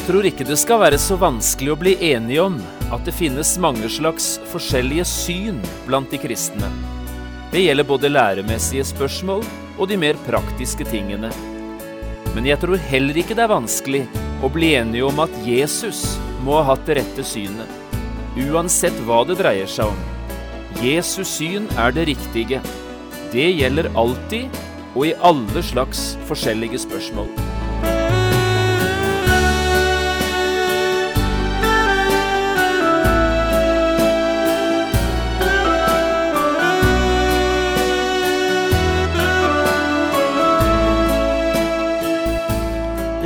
Jeg tror ikke det skal være så vanskelig å bli enige om at det finnes mange slags forskjellige syn blant de kristne. Det gjelder både læremessige spørsmål og de mer praktiske tingene. Men jeg tror heller ikke det er vanskelig å bli enige om at Jesus må ha hatt det rette synet, uansett hva det dreier seg om. Jesus syn er det riktige. Det gjelder alltid og i alle slags forskjellige spørsmål.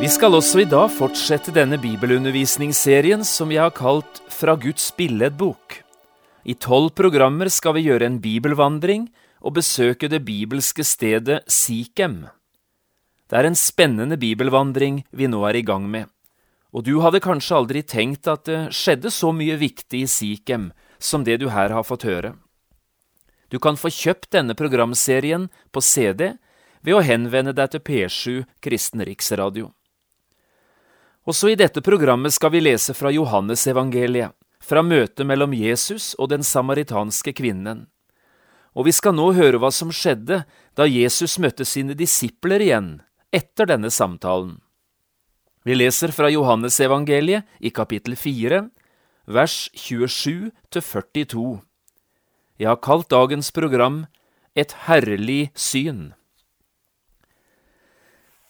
Vi skal også i dag fortsette denne bibelundervisningsserien som vi har kalt Fra Guds billedbok. I tolv programmer skal vi gjøre en bibelvandring og besøke det bibelske stedet Sikhem. Det er en spennende bibelvandring vi nå er i gang med, og du hadde kanskje aldri tenkt at det skjedde så mye viktig i Sikhem som det du her har fått høre. Du kan få kjøpt denne programserien på CD ved å henvende deg til P7 Kristen Riksradio. Også i dette programmet skal vi lese fra Johannesevangeliet, fra møtet mellom Jesus og den samaritanske kvinnen. Og vi skal nå høre hva som skjedde da Jesus møtte sine disipler igjen etter denne samtalen. Vi leser fra Johannesevangeliet i kapittel 4, vers 27 til 42. Jeg har kalt dagens program Et herlig syn.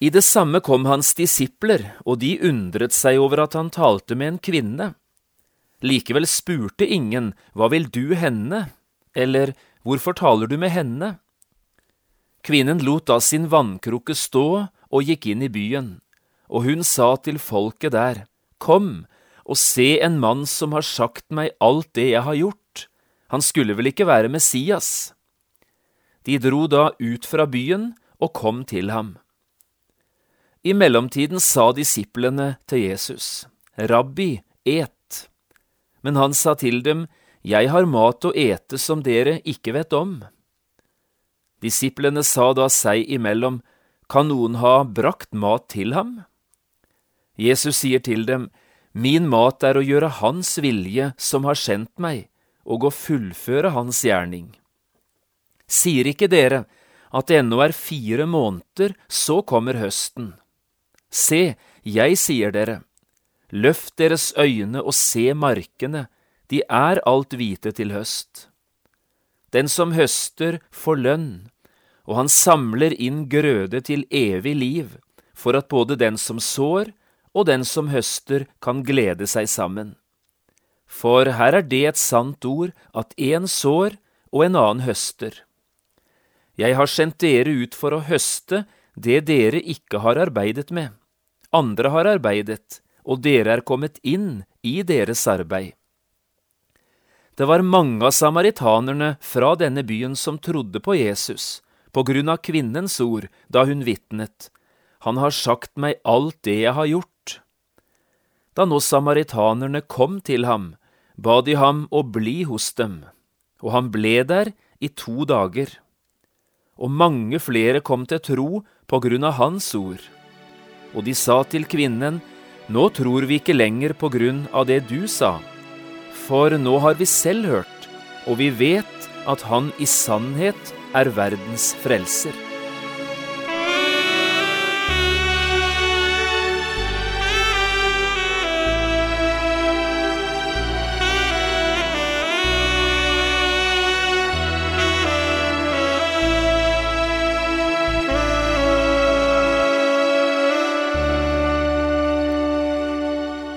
I det samme kom hans disipler, og de undret seg over at han talte med en kvinne. Likevel spurte ingen Hva vil du henne? eller Hvorfor taler du med henne? Kvinnen lot da sin vannkrukke stå og gikk inn i byen, og hun sa til folket der, Kom og se en mann som har sagt meg alt det jeg har gjort, han skulle vel ikke være Messias? De dro da ut fra byen og kom til ham. I mellomtiden sa disiplene til Jesus, Rabbi, et. Men han sa til dem, Jeg har mat å ete som dere ikke vet om. Disiplene sa da seg imellom, Kan noen ha brakt mat til ham? Jesus sier til dem, Min mat er å gjøre Hans vilje som har sendt meg, og å fullføre Hans gjerning. Sier ikke dere at det ennå er fire måneder, så kommer høsten? Se, jeg sier dere, løft deres øyne og se markene, de er alt hvite til høst. Den som høster, får lønn, og han samler inn grøde til evig liv, for at både den som sår og den som høster kan glede seg sammen. For her er det et sant ord at én sår og en annen høster. Jeg har sendt dere ut for å høste det dere ikke har arbeidet med. Andre har arbeidet, og dere er kommet inn i deres arbeid. Det var mange av samaritanerne fra denne byen som trodde på Jesus, på grunn av kvinnens ord da hun vitnet, Han har sagt meg alt det jeg har gjort. Da nå samaritanerne kom til ham, ba de ham å bli hos dem, og han ble der i to dager. Og mange flere kom til tro på grunn av hans ord. Og de sa til kvinnen, Nå tror vi ikke lenger på grunn av det du sa, for nå har vi selv hørt, og vi vet at han i sannhet er verdens frelser.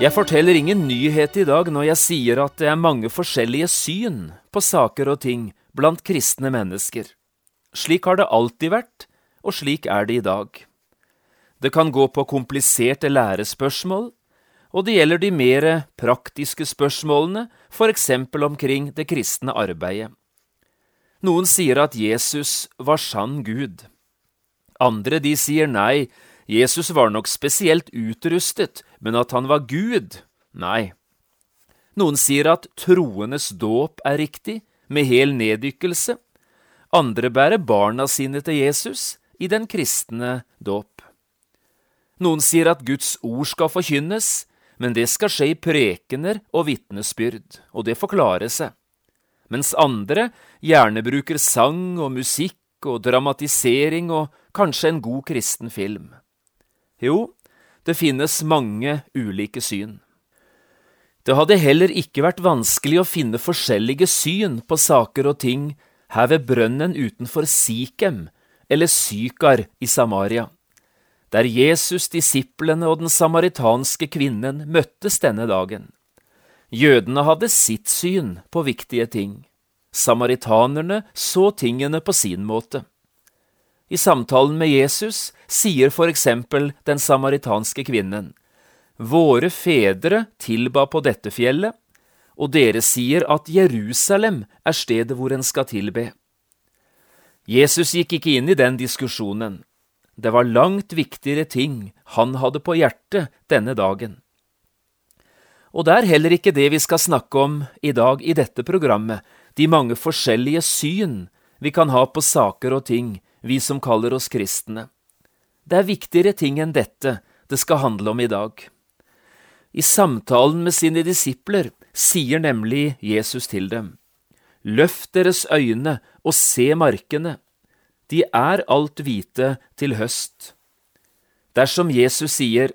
Jeg forteller ingen nyhet i dag når jeg sier at det er mange forskjellige syn på saker og ting blant kristne mennesker. Slik har det alltid vært, og slik er det i dag. Det kan gå på kompliserte lærespørsmål, og det gjelder de mer praktiske spørsmålene, for eksempel omkring det kristne arbeidet. Noen sier at Jesus var sann Gud. Andre de sier nei, Jesus var nok spesielt utrustet, men at han var Gud, nei. Noen sier at troendes dåp er riktig, med hel neddykkelse. Andre bærer barna sine til Jesus i den kristne dåp. Noen sier at Guds ord skal forkynnes, men det skal skje i prekener og vitnesbyrd, og det forklarer seg. Mens andre gjerne bruker sang og musikk og dramatisering og kanskje en god kristen film. Jo, det finnes mange ulike syn. Det hadde heller ikke vært vanskelig å finne forskjellige syn på saker og ting her ved brønnen utenfor Sikhem eller Sykar i Samaria der Jesus, disiplene og den samaritanske kvinnen møttes denne dagen. Jødene hadde sitt syn på viktige ting. Samaritanerne så tingene på sin måte. I samtalen med Jesus sier for eksempel den samaritanske kvinnen, Våre fedre tilba på dette fjellet, og dere sier at Jerusalem er stedet hvor en skal tilbe. Jesus gikk ikke inn i den diskusjonen. Det var langt viktigere ting han hadde på hjertet denne dagen. Og det er heller ikke det vi skal snakke om i dag i dette programmet, de mange forskjellige syn vi kan ha på saker og ting, vi som kaller oss kristne. Det er viktigere ting enn dette det skal handle om i dag. I samtalen med sine disipler sier nemlig Jesus til dem, Løft deres øyne og se markene, de er alt hvite til høst. Dersom Jesus sier,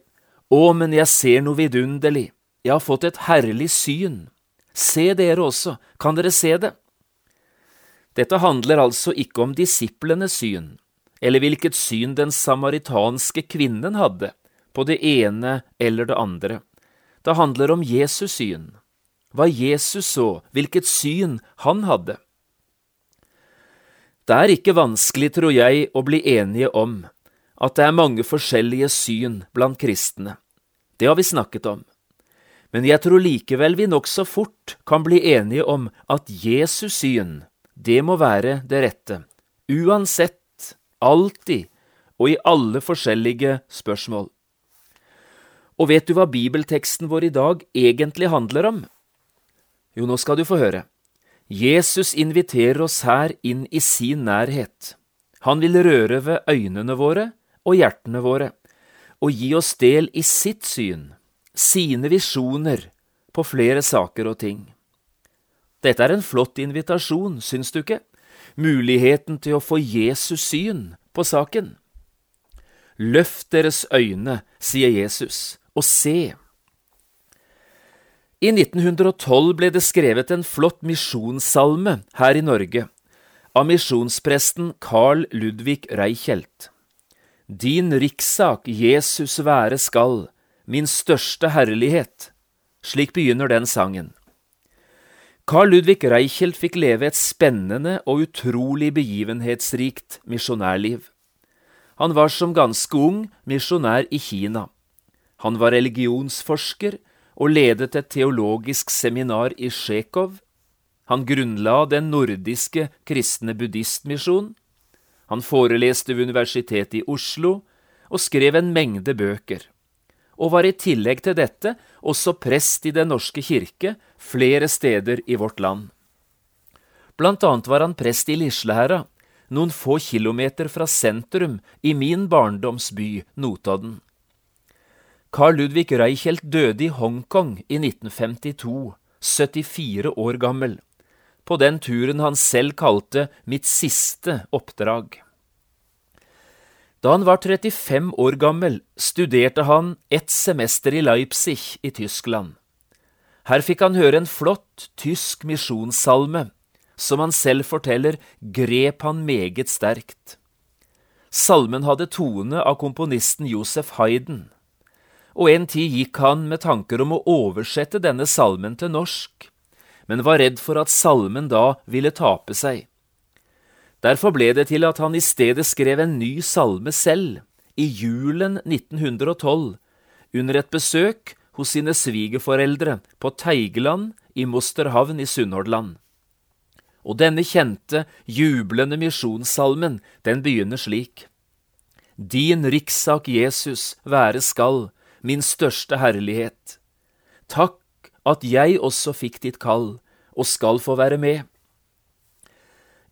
Å, men jeg ser noe vidunderlig, jeg har fått et herlig syn, se dere også, kan dere se det? Dette handler altså ikke om disiplenes syn, eller hvilket syn den samaritanske kvinnen hadde, på det ene eller det andre. Det handler om Jesus' syn, hva Jesus så, hvilket syn han hadde. Det er ikke vanskelig, tror jeg, å bli enige om at det er mange forskjellige syn blant kristne. Det har vi snakket om. Men jeg tror likevel vi nokså fort kan bli enige om at Jesus' syn, det må være det rette. Uansett, alltid og i alle forskjellige spørsmål. Og vet du hva bibelteksten vår i dag egentlig handler om? Jo, nå skal du få høre. Jesus inviterer oss her inn i sin nærhet. Han vil røre ved øynene våre og hjertene våre, og gi oss del i sitt syn, sine visjoner, på flere saker og ting. Dette er en flott invitasjon, syns du ikke? Muligheten til å få Jesus syn på saken. Løft deres øyne, sier Jesus, og se. I 1912 ble det skrevet en flott misjonssalme her i Norge av misjonspresten Carl Ludvig Reichelt. Din rikssak Jesus være skal, min største herlighet. Slik begynner den sangen. Carl Ludvig Reichelt fikk leve et spennende og utrolig begivenhetsrikt misjonærliv. Han var som ganske ung misjonær i Kina. Han var religionsforsker og ledet et teologisk seminar i Tsjekhov. Han grunnla den nordiske kristne buddhistmisjon. Han foreleste ved Universitetet i Oslo og skrev en mengde bøker, og var i tillegg til dette også prest i Den norske kirke flere steder i vårt land. Blant annet var han prest i Lislehæra, noen få kilometer fra sentrum i min barndomsby Notodden. Carl Ludvig Reichelt døde i Hongkong i 1952, 74 år gammel, på den turen han selv kalte mitt siste oppdrag. Da han var 35 år gammel, studerte han ett semester i Leipzig i Tyskland. Her fikk han høre en flott tysk misjonssalme, som han selv forteller grep han meget sterkt. Salmen hadde tone av komponisten Josef Hayden og en tid gikk han med tanker om å oversette denne salmen til norsk, men var redd for at salmen da ville tape seg. Derfor ble det til at han i stedet skrev en ny salme selv, i julen 1912 under et besøk hos sine svigerforeldre på Teigeland i Mosterhavn i Sunnhordland. Og denne kjente, jublende misjonssalmen, den begynner slik. Din rikssak, Jesus, være skal, min største herlighet. Takk at jeg også fikk ditt kall, og skal få være med.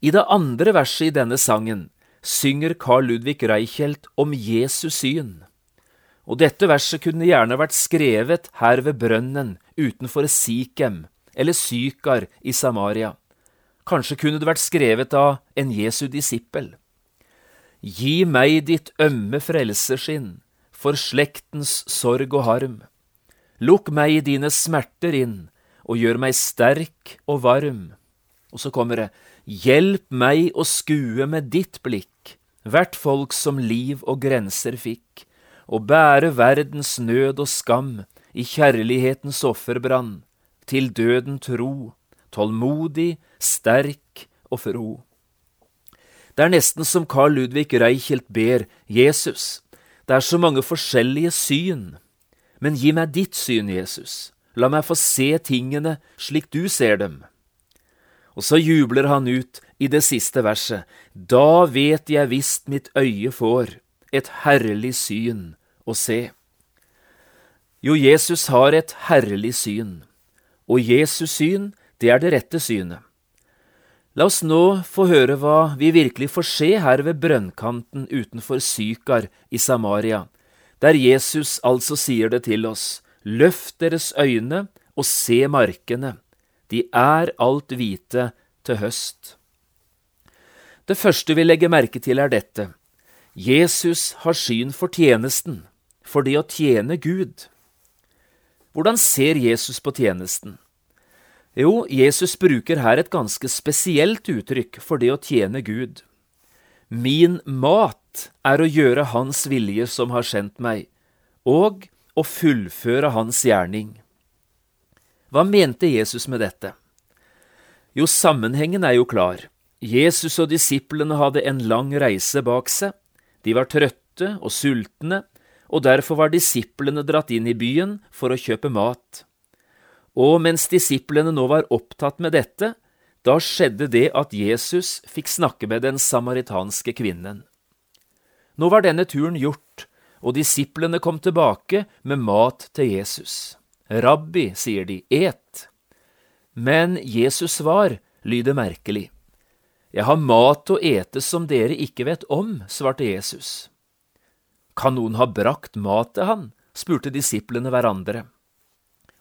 I det andre verset i denne sangen synger Carl Ludvig Reichelt om Jesus syn. Og dette verset kunne gjerne vært skrevet her ved brønnen utenfor Sikhem eller Sykar i Samaria. Kanskje kunne det vært skrevet av en Jesu disippel. Gi meg ditt ømme frelseskinn for slektens sorg og harm. Lukk meg i dine smerter inn og gjør meg sterk og varm. Og så kommer det, hjelp meg å skue med ditt blikk hvert folk som liv og grenser fikk, og bære verdens nød og skam i kjærlighetens offerbrann, til døden tro, tålmodig, sterk og fro. Det er nesten som Carl Ludvig Reichelt ber Jesus, det er så mange forskjellige syn, men gi meg ditt syn, Jesus, la meg få se tingene slik du ser dem. Og så jubler han ut i det siste verset, da vet jeg visst mitt øye får et herlig syn å se. Jo, Jesus har et herlig syn, og Jesus syn, det er det rette synet. La oss nå få høre hva vi virkelig får se her ved brønnkanten utenfor Sykar i Samaria, der Jesus altså sier det til oss, løft deres øyne og se markene, de er alt hvite til høst. Det første vi legger merke til, er dette. Jesus har syn for tjenesten, for det å tjene Gud. Hvordan ser Jesus på tjenesten? Jo, Jesus bruker her et ganske spesielt uttrykk for det å tjene Gud. Min mat er å gjøre Hans vilje som har sendt meg, og å fullføre Hans gjerning. Hva mente Jesus med dette? Jo, sammenhengen er jo klar. Jesus og disiplene hadde en lang reise bak seg. De var trøtte og sultne, og derfor var disiplene dratt inn i byen for å kjøpe mat. Og mens disiplene nå var opptatt med dette, da skjedde det at Jesus fikk snakke med den samaritanske kvinnen. Nå var denne turen gjort, og disiplene kom tilbake med mat til Jesus. Rabbi, sier de, et. Men Jesus svar lyder merkelig. Jeg har mat å ete som dere ikke vet om, svarte Jesus. Kan noen ha brakt mat til han? spurte disiplene hverandre.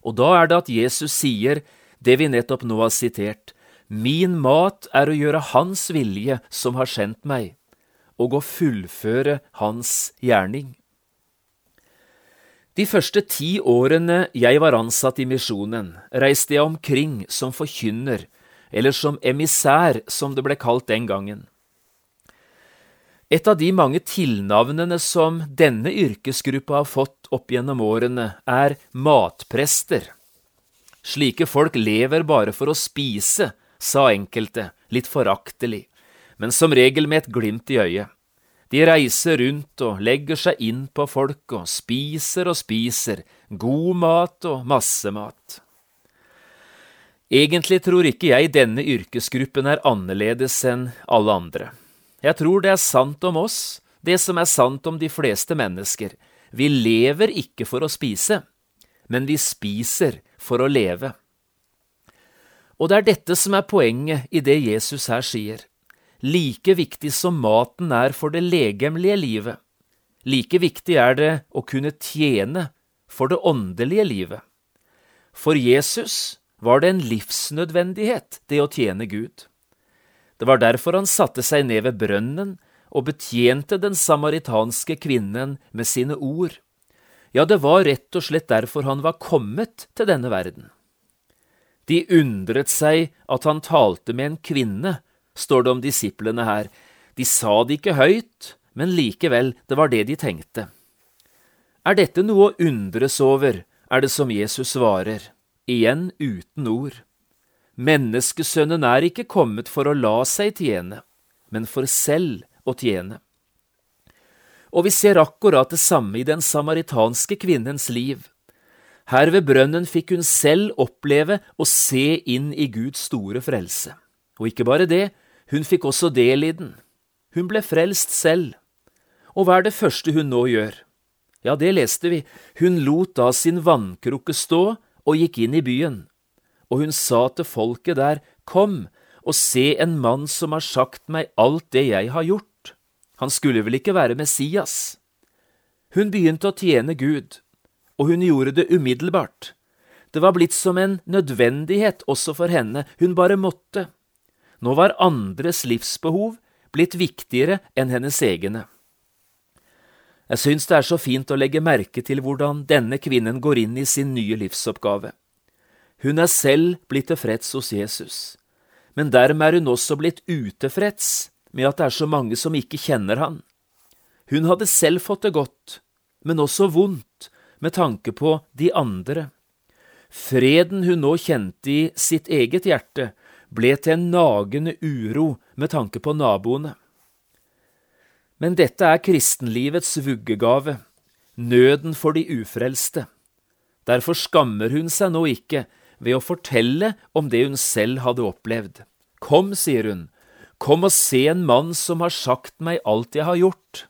Og da er det at Jesus sier det vi nettopp nå har sitert, Min mat er å gjøre Hans vilje som har sendt meg, og å fullføre Hans gjerning. De første ti årene jeg var ansatt i misjonen, reiste jeg omkring som forkynner, eller som emissær, som det ble kalt den gangen. Et av de mange tilnavnene som denne yrkesgruppa har fått opp gjennom årene, er matprester. Slike folk lever bare for å spise, sa enkelte, litt foraktelig, men som regel med et glimt i øyet. De reiser rundt og legger seg inn på folk og spiser og spiser, god mat og masse mat. Egentlig tror ikke jeg denne yrkesgruppen er annerledes enn alle andre. Jeg tror det er sant om oss, det som er sant om de fleste mennesker. Vi lever ikke for å spise, men vi spiser for å leve. Og det er dette som er poenget i det Jesus her sier. Like viktig som maten er for det legemlige livet, like viktig er det å kunne tjene for det åndelige livet. For Jesus var det en livsnødvendighet, det å tjene Gud. Det var derfor han satte seg ned ved brønnen og betjente den samaritanske kvinnen med sine ord. Ja, det var rett og slett derfor han var kommet til denne verden. De undret seg at han talte med en kvinne står det om disiplene her. De sa det ikke høyt, men likevel, det var det de tenkte. Er dette noe å undres over, er det som Jesus svarer, igjen uten ord. Menneskesønnen er ikke kommet for å la seg tjene, men for selv å tjene. Og vi ser akkurat det samme i den samaritanske kvinnens liv. Her ved brønnen fikk hun selv oppleve å se inn i Guds store frelse. Og ikke bare det, hun fikk også del i den. Hun ble frelst selv. Og hva er det første hun nå gjør? Ja, det leste vi. Hun lot da sin vannkrukke stå og gikk inn i byen. Og hun sa til folket der, Kom og se en mann som har sagt meg alt det jeg har gjort. Han skulle vel ikke være Messias? Hun begynte å tjene Gud, og hun gjorde det umiddelbart. Det var blitt som en nødvendighet også for henne, hun bare måtte. Nå var andres livsbehov blitt viktigere enn hennes egne. Jeg syns det er så fint å legge merke til hvordan denne kvinnen går inn i sin nye livsoppgave. Hun er selv blitt tilfreds hos Jesus, men dermed er hun også blitt utilfreds med at det er så mange som ikke kjenner han. Hun hadde selv fått det godt, men også vondt med tanke på de andre. Freden hun nå kjente i sitt eget hjerte, ble til en nagende uro med tanke på naboene. Men dette er kristenlivets vuggegave, nøden for de ufrelste. Derfor skammer hun seg nå ikke ved å fortelle om det hun selv hadde opplevd. Kom, sier hun, kom og se en mann som har sagt meg alt jeg har gjort.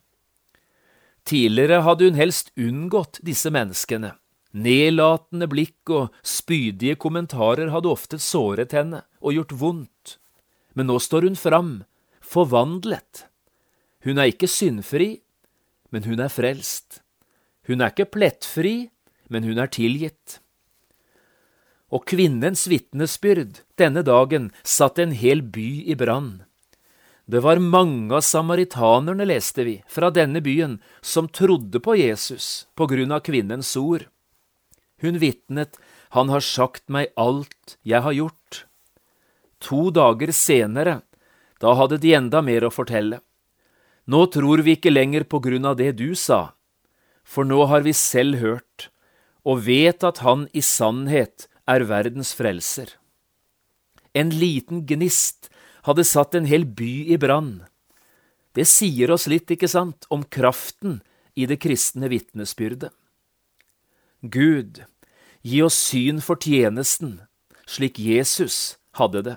Tidligere hadde hun helst unngått disse menneskene. Nedlatende blikk og spydige kommentarer hadde ofte såret henne og gjort vondt. Men nå står hun fram, forvandlet. Hun er ikke syndfri, men hun er frelst. Hun er ikke plettfri, men hun er tilgitt. Og kvinnens vitnesbyrd denne dagen satte en hel by i brann. Det var mange av samaritanerne, leste vi, fra denne byen, som trodde på Jesus på grunn av kvinnens ord. Hun vitnet, Han har sagt meg alt jeg har gjort. To dager senere, da hadde de enda mer å fortelle. Nå tror vi ikke lenger på grunn av det du sa, for nå har vi selv hørt og vet at Han i sannhet er verdens frelser. En liten gnist hadde satt en hel by i brann. Det sier oss litt, ikke sant, om kraften i det kristne vitnesbyrdet. Gud, gi oss syn for tjenesten, slik Jesus hadde det.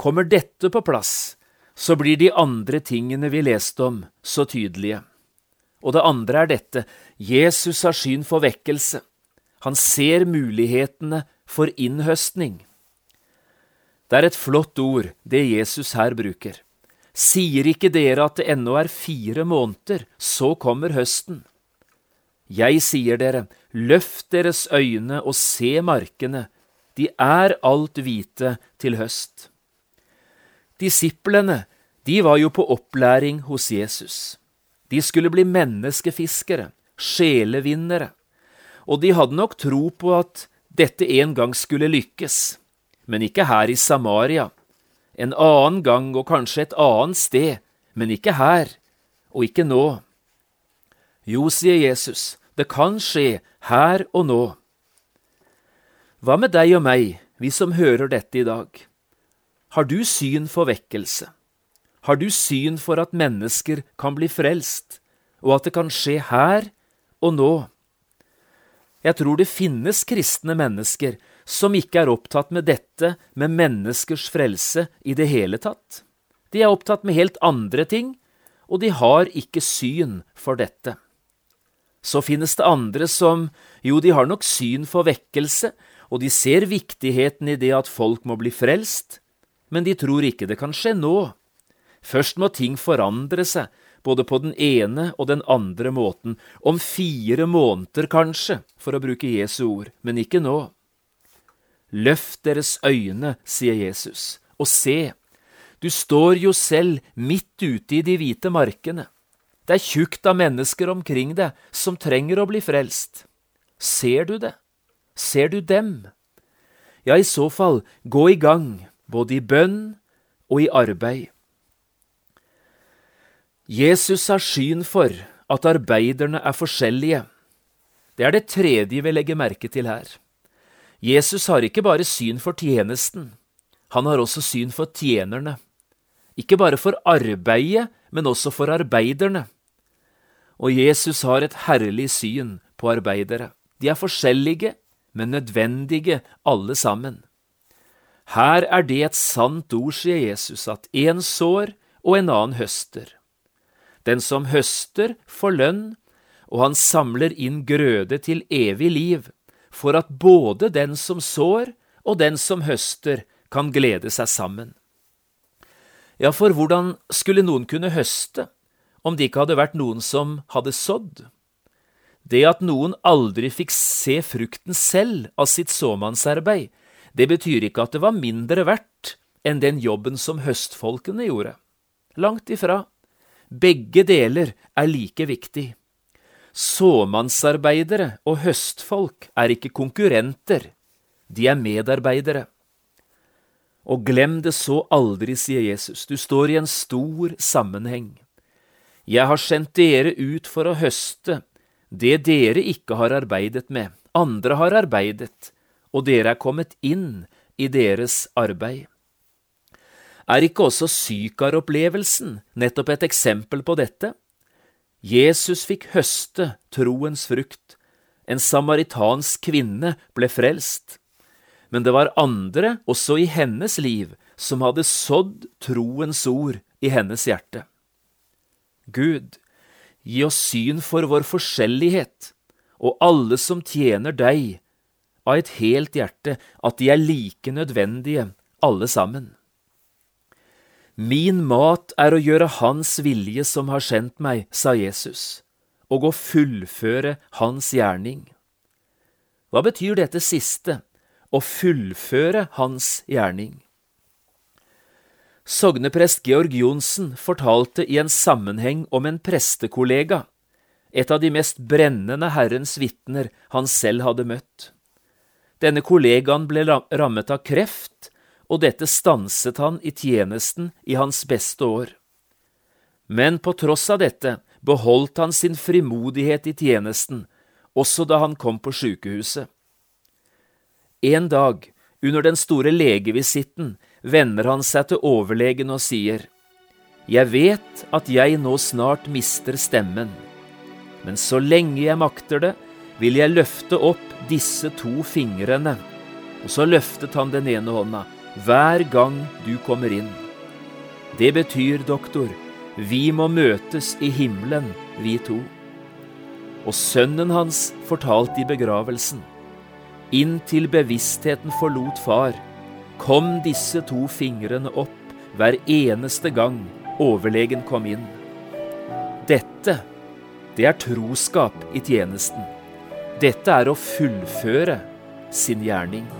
Kommer dette på plass, så blir de andre tingene vi leste om, så tydelige. Og det andre er dette, Jesus har syn for vekkelse. Han ser mulighetene for innhøstning. Det er et flott ord, det Jesus her bruker. Sier ikke dere at det ennå er fire måneder, så kommer høsten? Jeg sier dere, løft deres øyne og se markene, de er alt hvite til høst. Disiplene de var jo på opplæring hos Jesus. De skulle bli menneskefiskere, sjelevinnere, og de hadde nok tro på at dette en gang skulle lykkes, men ikke her i Samaria. En annen gang og kanskje et annet sted, men ikke her, og ikke nå. Jo, sier Jesus, det kan skje her og nå. Hva med deg og meg, vi som hører dette i dag? Har du syn for vekkelse? Har du syn for at mennesker kan bli frelst, og at det kan skje her og nå? Jeg tror det finnes kristne mennesker som ikke er opptatt med dette med menneskers frelse i det hele tatt. De er opptatt med helt andre ting, og de har ikke syn for dette. Så finnes det andre som, jo, de har nok syn for vekkelse, og de ser viktigheten i det at folk må bli frelst, men de tror ikke det kan skje nå. Først må ting forandre seg, både på den ene og den andre måten, om fire måneder kanskje, for å bruke Jesu ord, men ikke nå. Løft deres øyne, sier Jesus, og se, du står jo selv midt ute i de hvite markene. Det er tjukt av mennesker omkring deg som trenger å bli frelst. Ser du det? Ser du dem? Ja, i så fall, gå i gang, både i bønn og i arbeid. Jesus har syn for at arbeiderne er forskjellige. Det er det tredje vi legger merke til her. Jesus har ikke bare syn for tjenesten, han har også syn for tjenerne. Ikke bare for arbeidet, men også for arbeiderne. Og Jesus har et herlig syn på arbeidere. De er forskjellige, men nødvendige alle sammen. Her er det et sant ord, sier Jesus, at én sår og en annen høster. Den som høster, får lønn, og han samler inn grøde til evig liv, for at både den som sår og den som høster, kan glede seg sammen. Ja, for hvordan skulle noen kunne høste om det ikke hadde vært noen som hadde sådd? Det at noen aldri fikk se frukten selv av sitt såmannsarbeid, det betyr ikke at det var mindre verdt enn den jobben som høstfolkene gjorde. Langt ifra. Begge deler er like viktig. Såmannsarbeidere og høstfolk er ikke konkurrenter, de er medarbeidere. Og glem det så aldri, sier Jesus, du står i en stor sammenheng. Jeg har sendt dere ut for å høste det dere ikke har arbeidet med, andre har arbeidet, og dere er kommet inn i deres arbeid. Er ikke også sykaropplevelsen nettopp et eksempel på dette? Jesus fikk høste troens frukt, en samaritansk kvinne ble frelst, men det var andre, også i hennes liv, som hadde sådd troens ord i hennes hjerte. Gud, gi oss syn for vår forskjellighet, og alle som tjener deg, av et helt hjerte, at de er like nødvendige, alle sammen. Min mat er å gjøre Hans vilje som har sendt meg, sa Jesus, og å fullføre Hans gjerning. Hva betyr dette siste, å fullføre Hans gjerning? Sogneprest Georg Johnsen fortalte i en sammenheng om en prestekollega, et av de mest brennende Herrens vitner han selv hadde møtt. Denne kollegaen ble rammet av kreft, og dette stanset han i tjenesten i hans beste år. Men på tross av dette beholdt han sin frimodighet i tjenesten, også da han kom på sykehuset. En dag, under den store legevisitten, vender han seg til overlegen og sier, Jeg vet at jeg nå snart mister stemmen, men så lenge jeg makter det, vil jeg løfte opp disse to fingrene. Og så løftet han den ene hånda, hver gang du kommer inn. Det betyr, doktor, vi må møtes i himmelen, vi to. Og sønnen hans fortalte i begravelsen. Inntil bevisstheten forlot far, kom disse to fingrene opp hver eneste gang overlegen kom inn. Dette, det er troskap i tjenesten. Dette er å fullføre sin gjerning.